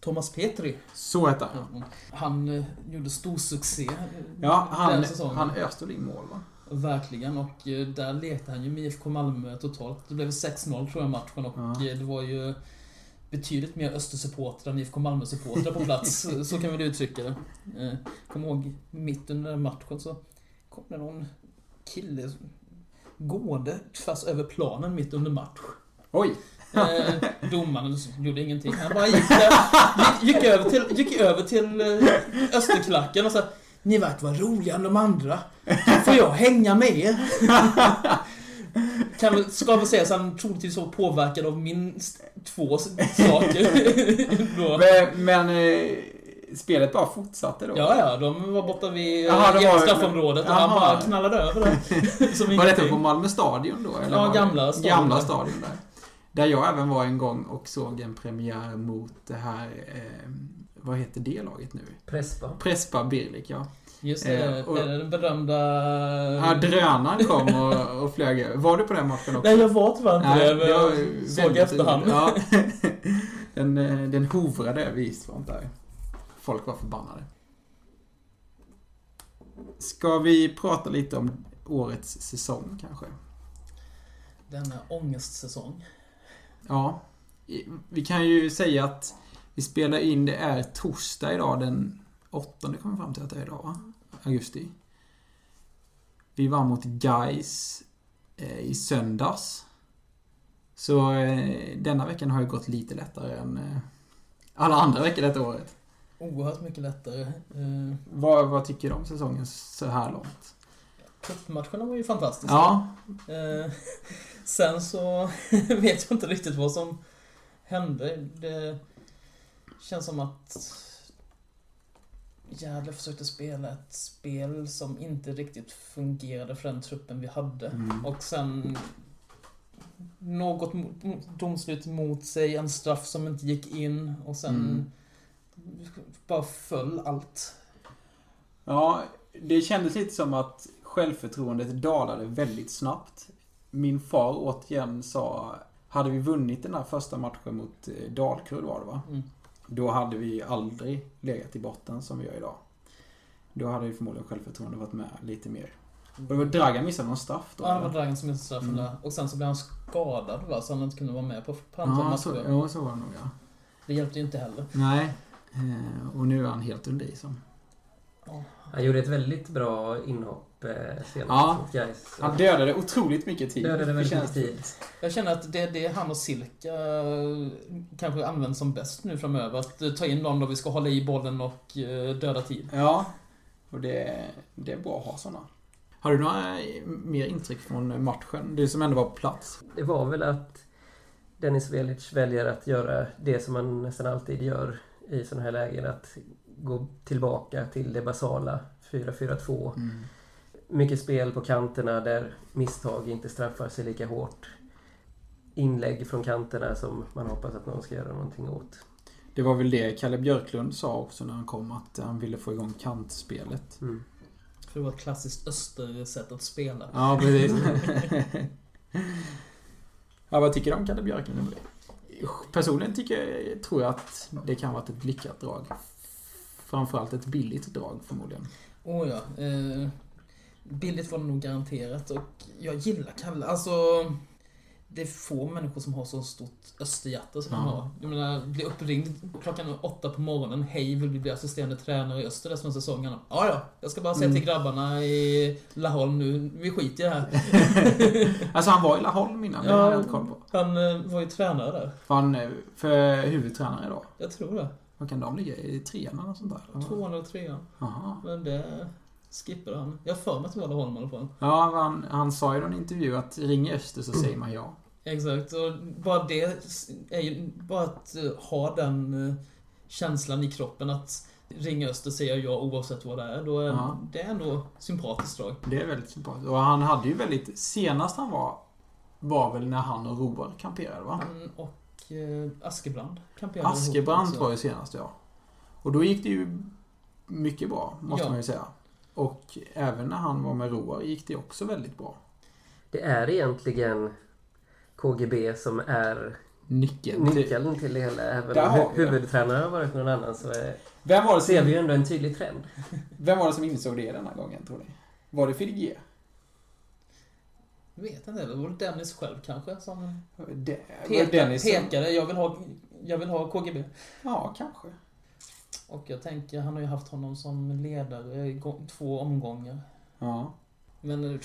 Thomas Petri. Så heter han. Han eh, gjorde stor succé eh, Ja, han, han öste in mål va? Verkligen, och där lekte han ju med IFK Malmö totalt. Det blev 6-0 tror jag matchen och Ja. det var ju betydligt mer Östersupportrar än IFK Malmö-supportrar på plats. så kan vi uttrycka det. Eh, Kommer ihåg, mitt under den matchen så kom det någon kille gående tvärs över planen mitt under match. Oj! Eh, domaren gjorde ingenting. Han bara gick, där, gick, gick över till, gick över till eh, Österklacken och sa Ni verkar vara roligare än de andra. Får jag hänga med er? Kan väl, ska väl säga att han troligtvis var påverkad av minst två saker. Men, men eh, spelet bara fortsatte då? Ja, ja, de var borta vid Jaha, var- straffområdet och han Jaha. bara knallade över det. Som Var detta på Malmö stadion då? Eller Ja, gamla stadion Gamla där. stadion där. Där jag även var en gång och såg en premiär mot det här... Eh, vad heter det laget nu? Prespa. Prespa Birlik, ja. Just det, Eh, och- den berömda... Ja, drönaren kom och, och flög över. Var du på den matchen också? Nej, jag var tyvärr inte Nej, det, jag såg efterhand. Ja. Den, eh, den hovrade över Eastfront där. Folk var förbannade. Ska vi prata lite om årets säsong kanske? Denna ångestsäsong. Ja. Vi kan ju säga att vi spelar in, det är torsdag idag den 8 kommer fram till att det är idag va? Augusti. Vi vann mot Guys eh, i söndags. Så eh, denna veckan har ju gått lite lättare än eh, alla andra veckor detta året. Oerhört mycket lättare. Eh, Vad, vad tycker du om säsongen så här långt? Cupmatcherna var ju fantastiska. Ja, Eh, sen så vet jag inte riktigt vad som hände. Det känns som att Gävle försökte spela ett spel som inte riktigt fungerade för den truppen vi hade. Mm. Och sen något domslut mot sig, en straff som inte gick in och sen Mm. bara föll allt. Ja, det kändes lite som att självförtroendet dalade väldigt snabbt. Min far återigen sa, hade vi vunnit den här första matchen mot eh, Dalkurd var det va? Mm. Då hade vi aldrig legat i botten som vi gör idag. Då hade ju förmodligen självförtroendet varit med lite mer. Och det var Dragan missade någon straff då? Ja, det var? Dragan som missade straffen Mm. där. Och sen så blev han skadad va, så han inte kunde vara med på, på andra Ja, matcher. så, ja, så var det nog ja. Det hjälpte ju inte heller. Nej. Eh, och nu är han helt under isen. Han gjorde ett väldigt bra inhopp eh, senast Ja. Gais. Han dödade otroligt mycket tid. Dödade väldigt Det mycket tid. Jag känner att det är det han och Silka eh, kanske används som bäst nu framöver. Att eh, ta in dem då vi ska hålla i bollen och eh, döda tid. Ja, och det, det är bra att ha sådana. Har du några mer intryck från matchen? Du som ändå var på plats. Det var väl att Dennis Velic väljer att göra det som man nästan alltid gör i sådana här lägen. Att gå tillbaka till det basala. 4-4-2. Mm. Mycket spel på kanterna där misstag inte straffar sig lika hårt. Inlägg från kanterna som man hoppas att någon ska göra någonting åt. Det var väl det Kalle Björklund sa också när han kom, att han ville få igång kantspelet. Mm. För det var ett klassiskt östersätt att spela. Ja, precis. ja, vad tycker du om Kalle Björklund? Personligen tycker, tror jag att det kan ha varit ett lyckat drag. Framförallt ett billigt drag förmodligen. Oh ja. Eh, billigt var det nog garanterat och jag gillar Kalle. Alltså, det är få människor som har så stort österhjärta som han har. Jag menar, bli uppringd klockan åtta på morgonen. Hej, vill du bli assisterande tränare i Öster resten av säsongen? Ja, ja. Jag ska bara säga Mm. till grabbarna i Laholm nu. Vi skiter i det här. Alltså han var i Laholm innan, det Ja. har jag inte koll på. Han eh, var ju tränare där. Var han eh, för huvudtränare då? Jag tror det. Vad kan de ligga i? Trean eller sånt där? Tvåan eller trean. Jaha. Men det skippade han. Jag har för mig att det var Laholm i alla fall. Ja, han, han sa i någon intervju att ring Öster så säger man ja. Exakt, och bara det är ju bara att eh, ha den eh, känslan i kroppen att ringa Öster säger ja oavsett vad det är. Då är Ja. det är ändå sympatiskt drag. Det är väldigt sympatiskt. Och han hade ju väldigt... Senast han var var väl när han och Roar kamperade va? Han och eh, Askebrand kamperade ihop Askebrant också. var ju senast ja. Och då gick det ju mycket bra, måste Ja. man ju säga. Och även när han var med Roar gick det också väldigt bra. Det är egentligen KGB som är Nyckeln till... nyckeln till det hela. Även om hu- vi det. huvudtränare har varit någon annan så är, Vem var, det ser vi som, ju ändå en tydlig trend. vem var det som insåg det denna gången, tror ni? Var det Fidege? Vet inte, det var Dennis själv kanske som det pekade, Dennis som- pekade jag, vill ha, jag vill ha KGB. Ja, kanske. Och jag tänker, han har ju haft honom som ledare i två omgångar. Ja. Men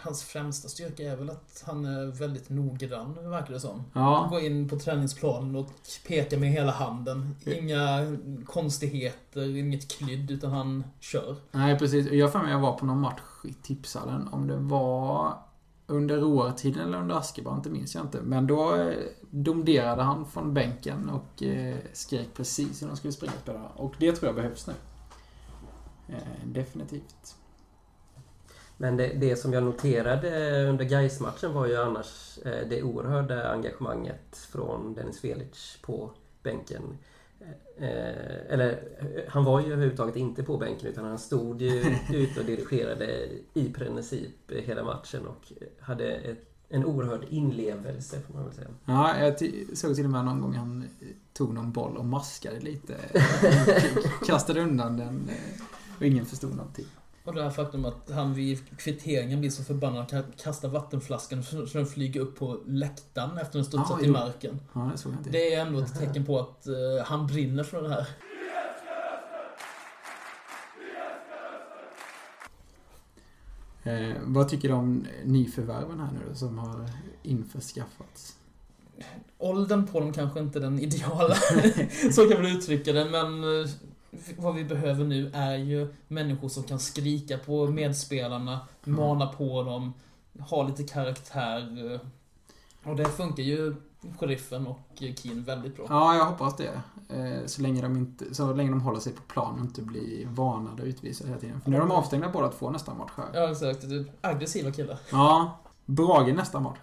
hans främsta styrka är väl att han är väldigt noggrann, verkar det som. Ja. Gå in på träningsplanen och peka med hela handen. Inga konstigheter, inget klydd, utan han kör. Nej, precis. Jag har för mig jag var på någon match i tipshallen. Om det var under Roar-tiden eller under Askebrand, det minns jag inte. Men då eh, domderade han från bänken och eh, skrek precis hur de skulle springa och. Och det tror jag behövs nu. Eh, definitivt. Men det, det som jag noterade under Gais-matchen var ju annars eh, det oerhörda engagemanget från Dennis Velic på bänken. Eh, eller eh, han var ju överhuvudtaget inte på bänken utan han stod ju ute och dirigerade i princip hela matchen och hade ett, en oerhörd inlevelse får man väl säga. Ja, jag såg till och med någon gång han eh, tog någon boll och maskade lite. Kastade undan den eh, och ingen förstod någonting. Och det här faktum att han vid kvitteringen blir så förbannad att han kastar vattenflaskan så den flyger upp på läktaren efter den studsat Ja, i marken. Ja, det såg jag inte. Det är ändå ett tecken på att eh, han brinner för det här. Eh, vad tycker du om nyförvärven här nu då, som har införskaffats? Åldern på dem kanske inte är den ideala. så kan man uttrycka det, men eh, vad vi behöver nu är ju människor som kan skrika på medspelarna, mana på dem, ha lite karaktär. eh, Och det funkar ju Sheriffen och Keen väldigt bra. Ja, jag hoppas det. Eh, så, länge de inte, så länge de håller sig på plan och inte blir varnade och utvisade hela tiden. För nu är de avstängda båda två nästa match här. Ja, exakt. Aggressiva killar. Ja, Brage nästa match.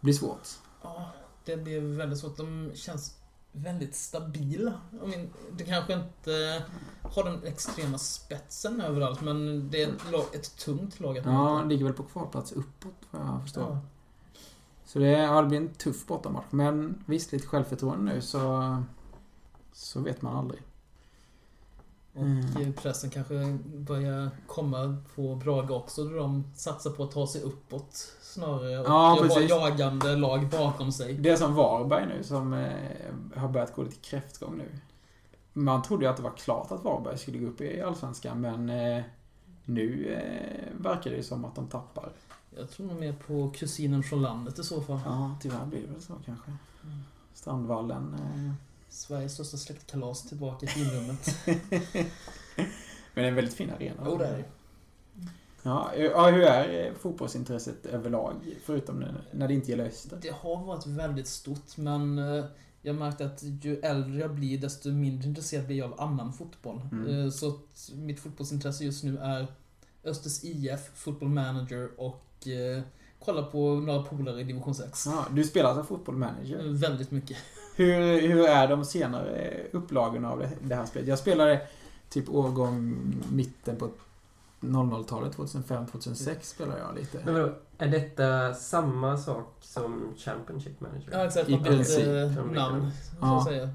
Blir svårt. Ja, det blir väldigt svårt. De känns väldigt stabila. Det kanske inte har den extrema spetsen överallt, men det är ett, lag, ett tungt lag Ja, möta. ligger väl på kvalplats uppåt vad jag förstår. Ja. Så det, ja, det blir en tuff bortamatch. Men visst, lite självförtroende nu så, så vet man aldrig. Och Mm. pressen kanske börjar komma på Brage också, då de satsar på att ta sig uppåt snarare. Och Ja, har jagande lag bakom sig. Det är som Varberg nu som eh, har börjat gå lite kräftgång nu. Man trodde ju att det var klart att Varberg skulle gå upp i Allsvenskan men eh, nu eh, verkar det ju som att de tappar. Jag tror nog mer på kusinen från landet i så fall. Ja, tyvärr blir det väl så kanske. Mm. Strandvallen. Eh. Sveriges största släktkalas tillbaka i finrummet. Men det är en väldigt fin arena. Jo, det är det. Ja, ja, hur är fotbollsintresset överlag? Förutom när, det inte gäller Öster. Det har varit väldigt stort, men eh, jag märkte att ju äldre jag blir, desto mindre intresserad blir jag av annan fotboll. Mm. Eh, Så att mitt fotbollsintresse just nu är Östers IF, Football Manager och eh, kolla på några polare i division 6. Ja, du spelar alltså fotboll manager. Väldigt mycket. Hur, hur är de senare upplagorna av det, det här spelet? Jag spelade typ årgång mitten på 00-talet, 2005-2006 spelade jag lite. Men vadå, är detta samma sak som Championship Manager? Ja, exakt. I princip. eh, namn, så Ja. säga.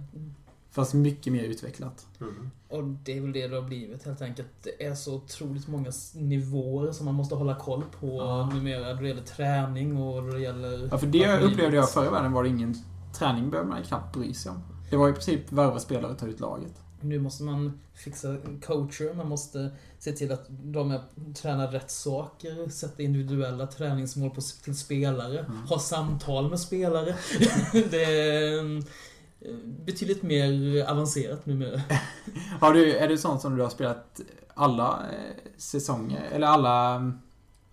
Fast mycket mer utvecklat. Mm. Och det är väl det det har blivit helt enkelt. Det är så otroligt många nivåer som man måste hålla koll på Ja. numera. Då det gäller träning och då det gäller... Ja, för det upplevde jag förr i världen var det ingen träning behövde man knappt bry sig om. Det var i princip värva spelare och ta ut laget. Nu måste man fixa coacher, man måste se till att de är, tränar rätt saker, sätta individuella träningsmål på, till spelare, Mm. ha samtal med spelare. det är eh, betydligt mer avancerat numera. Har du, är det sånt som du har spelat alla eh, säsonger, eller alla mm,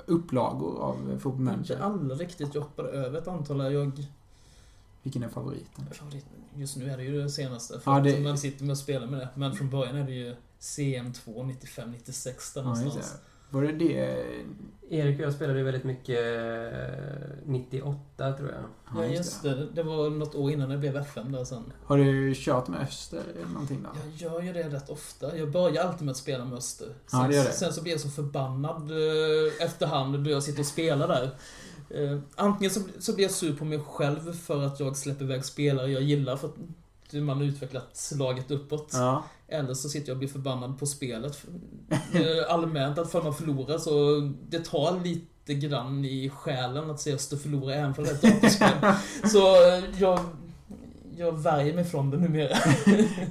upplagor av Football Inte Manager? alla riktigt, jag hoppade över ett antal. Jag, Vilken är favoriten? just nu är det ju det senaste, för Ja, det- att man sitter med och spelar med det. Men från början är det ju CM2, 95, 96 där Ja, någonstans. Var det det? Erik och jag spelade ju väldigt mycket eh, 98 tror jag. Ja, just det. Det var något år innan det blev FM där sen. Har du kört med Öster eller någonting då? Jag gör ju det rätt ofta. Jag börjar alltid med att spela med Öster. Sen, Ja, det gör det. sen så blir jag så förbannad eh, efterhand då jag sitter och spelar där. Eh, antingen så, så blir jag sur på mig själv för att jag släpper iväg spelare jag gillar för att man har utvecklat laget uppåt. Ja. Eller så sitter jag och blir förbannad på spelet. Eh, Allmänt att för man förlorar så det tar lite grann i själen att se Öster förlora även för ett datorspel. Så eh, jag, jag värjer mig från det numera.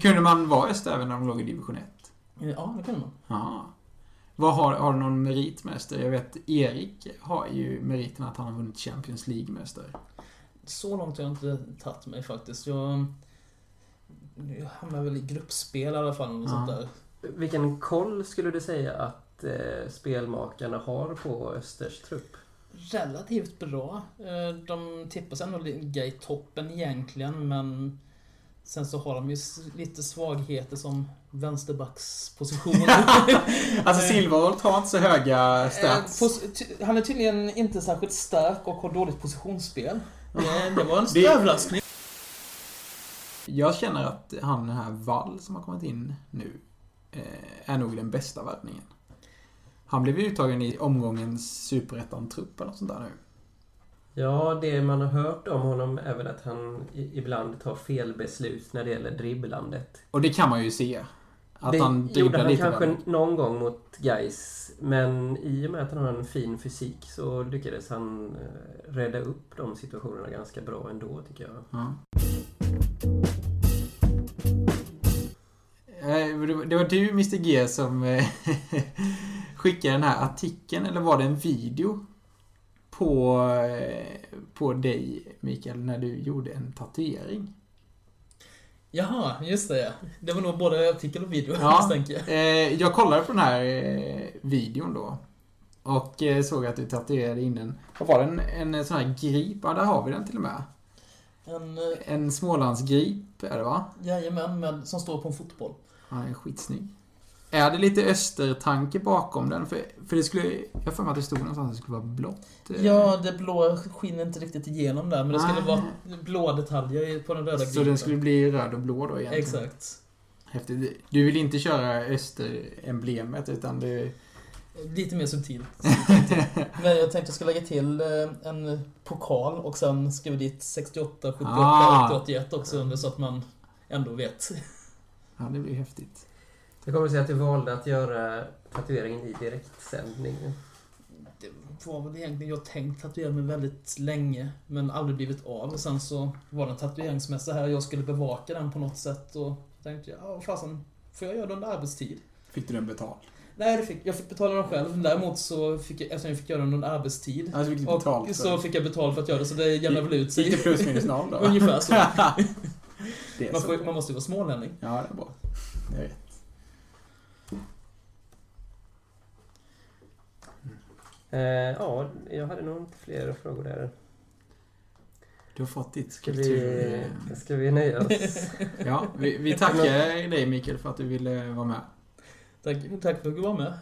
Kunde man vara Öster även när de låg i division 1? Ja, det kan man. Ja. Vad har, har du någon merit med Öster? Jag vet Erik har ju meriten att han har vunnit Champions League med Öster. Så långt har jag inte tagit mig faktiskt. Jag, jag hamnar väl i gruppspel i alla fall. Och Ja. sånt där. Vilken koll skulle du säga att eh, spelmakarna har på Östers trupp? Relativt bra. Eh, De tippas ändå ligga i toppen egentligen, men sen så har de ju lite svagheter som vänsterbackspositioner. Alltså Silverholt har inte så höga Eh, stats. Han är tydligen inte särskilt stark och har dåligt positionsspel. Det, var en Det- överraskning. Jag känner att han den här Wall som har kommit in nu eh, är nog den bästa värvningen. Han blev uttagen i omgångens superettan-trupp eller något sånt där nu. Ja, det man har hört om honom är väl att han ibland tar fel beslut när det gäller dribblandet. Och det kan man ju se. Att det han gjorde han lite kanske väl. någon gång mot Gais, men i och med att han har en fin fysik så lyckades han eh, rädda upp de situationerna ganska bra ändå tycker jag. Det var- Det var du, Mr G, som eh, skickade den här artikeln, eller var det en video? På, eh, på dig, Mikael, när du gjorde en tatuering. Jaha, just det ja. Det var nog både artikel och video, Ja. misstänker jag. Eh, jag kollade på den här eh, videon då. Och eh, såg att du tatuerade in en, vad var det, en, en sån här grip? Ja, där har vi den till och med. En, eh, En Smålandsgrip är det va? jajamän, med, som står på en fotboll. Ja, den är skitsnygg. Är det lite östertanke bakom den? För, för det skulle, jag har för mig att det stod någonstans att det skulle vara blått. eh. Ja, det blå skiner inte riktigt igenom där, men det skulle vara blå detaljer på den röda Så gripen. den skulle bli röd och blå då egentligen? Exakt. Häftigt. Du vill inte köra österemblemet utan du... Lite mer subtilt. Men jag tänkte jag skulle lägga till eh, en pokal och sen skriva dit 68, 78, Ah. 80, 81 också under så att man ändå vet. Ja, det blir häftigt. Det kommer sig att du valde att göra tatueringen i direktsändning. Det var väl egentligen, jag tänkt tatuera mig väldigt länge men aldrig blivit av. Och sen så var det en tatueringsmässa här och jag skulle bevaka den på något sätt och tänkte jag, ja fasen, får jag göra det under arbetstid? Fick du den betald? Nej, det fick, jag fick betala den själv. Däremot så fick jag, eftersom jag fick göra den under arbetstid. Alltså fick Och betalt så fick jag betalt för att göra det, så det jämnar väl ut sig. Gick det plus minus noll då? Ungefär så. det är Man, så. får, man måste ju vara smålänning. Ja, det är bra. Det är rätt. Ja, jag hade nog inte fler frågor där. Du har fått ditt Ska kultur... vi, ska vi nöja oss? Ja, vi, vi tackar dig Mikael för att du ville vara med. Tack, tack för att du var med.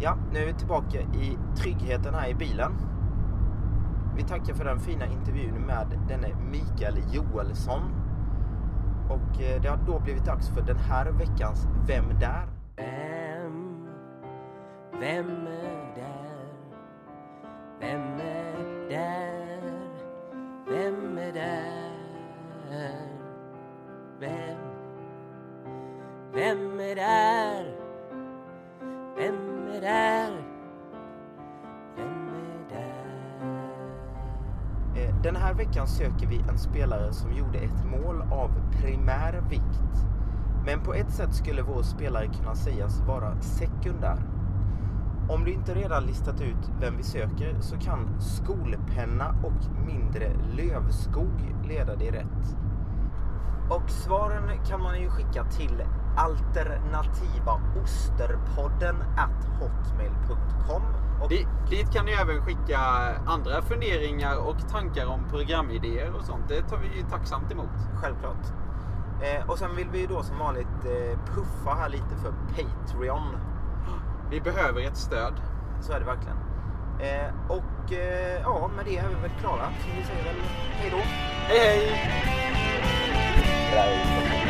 Ja, nu är vi tillbaka i tryggheten här i bilen. Vi tackar för den fina intervjun med denne Mikael Joelsson. Och eh, det har då blivit dags för den här veckans Vem där? Vem, är där? Vem är där? Vem är där? Vem, vem är där? Vem är där? Vem är där? Eh, den här veckan söker vi en spelare som gjorde ett mål av primär vikt. Men på ett sätt skulle vår spelare kunna sägas vara sekundär. Om du inte redan listat ut vem vi söker så kan skolpenna och mindre lövskog leda dig rätt. Och svaren kan man ju skicka till alternativaosterpodden at hotmail.com. Dit kan ni även skicka andra funderingar och tankar om programidéer och sånt. Det tar vi ju tacksamt emot. Självklart. Eh, och sen vill vi ju då som vanligt eh, puffa här lite för Patreon. Vi behöver ett stöd. Så är det verkligen. Eh, och eh, ja, med det är vi väl klara. Så vi säger väl hej då. Hej hej! Hej.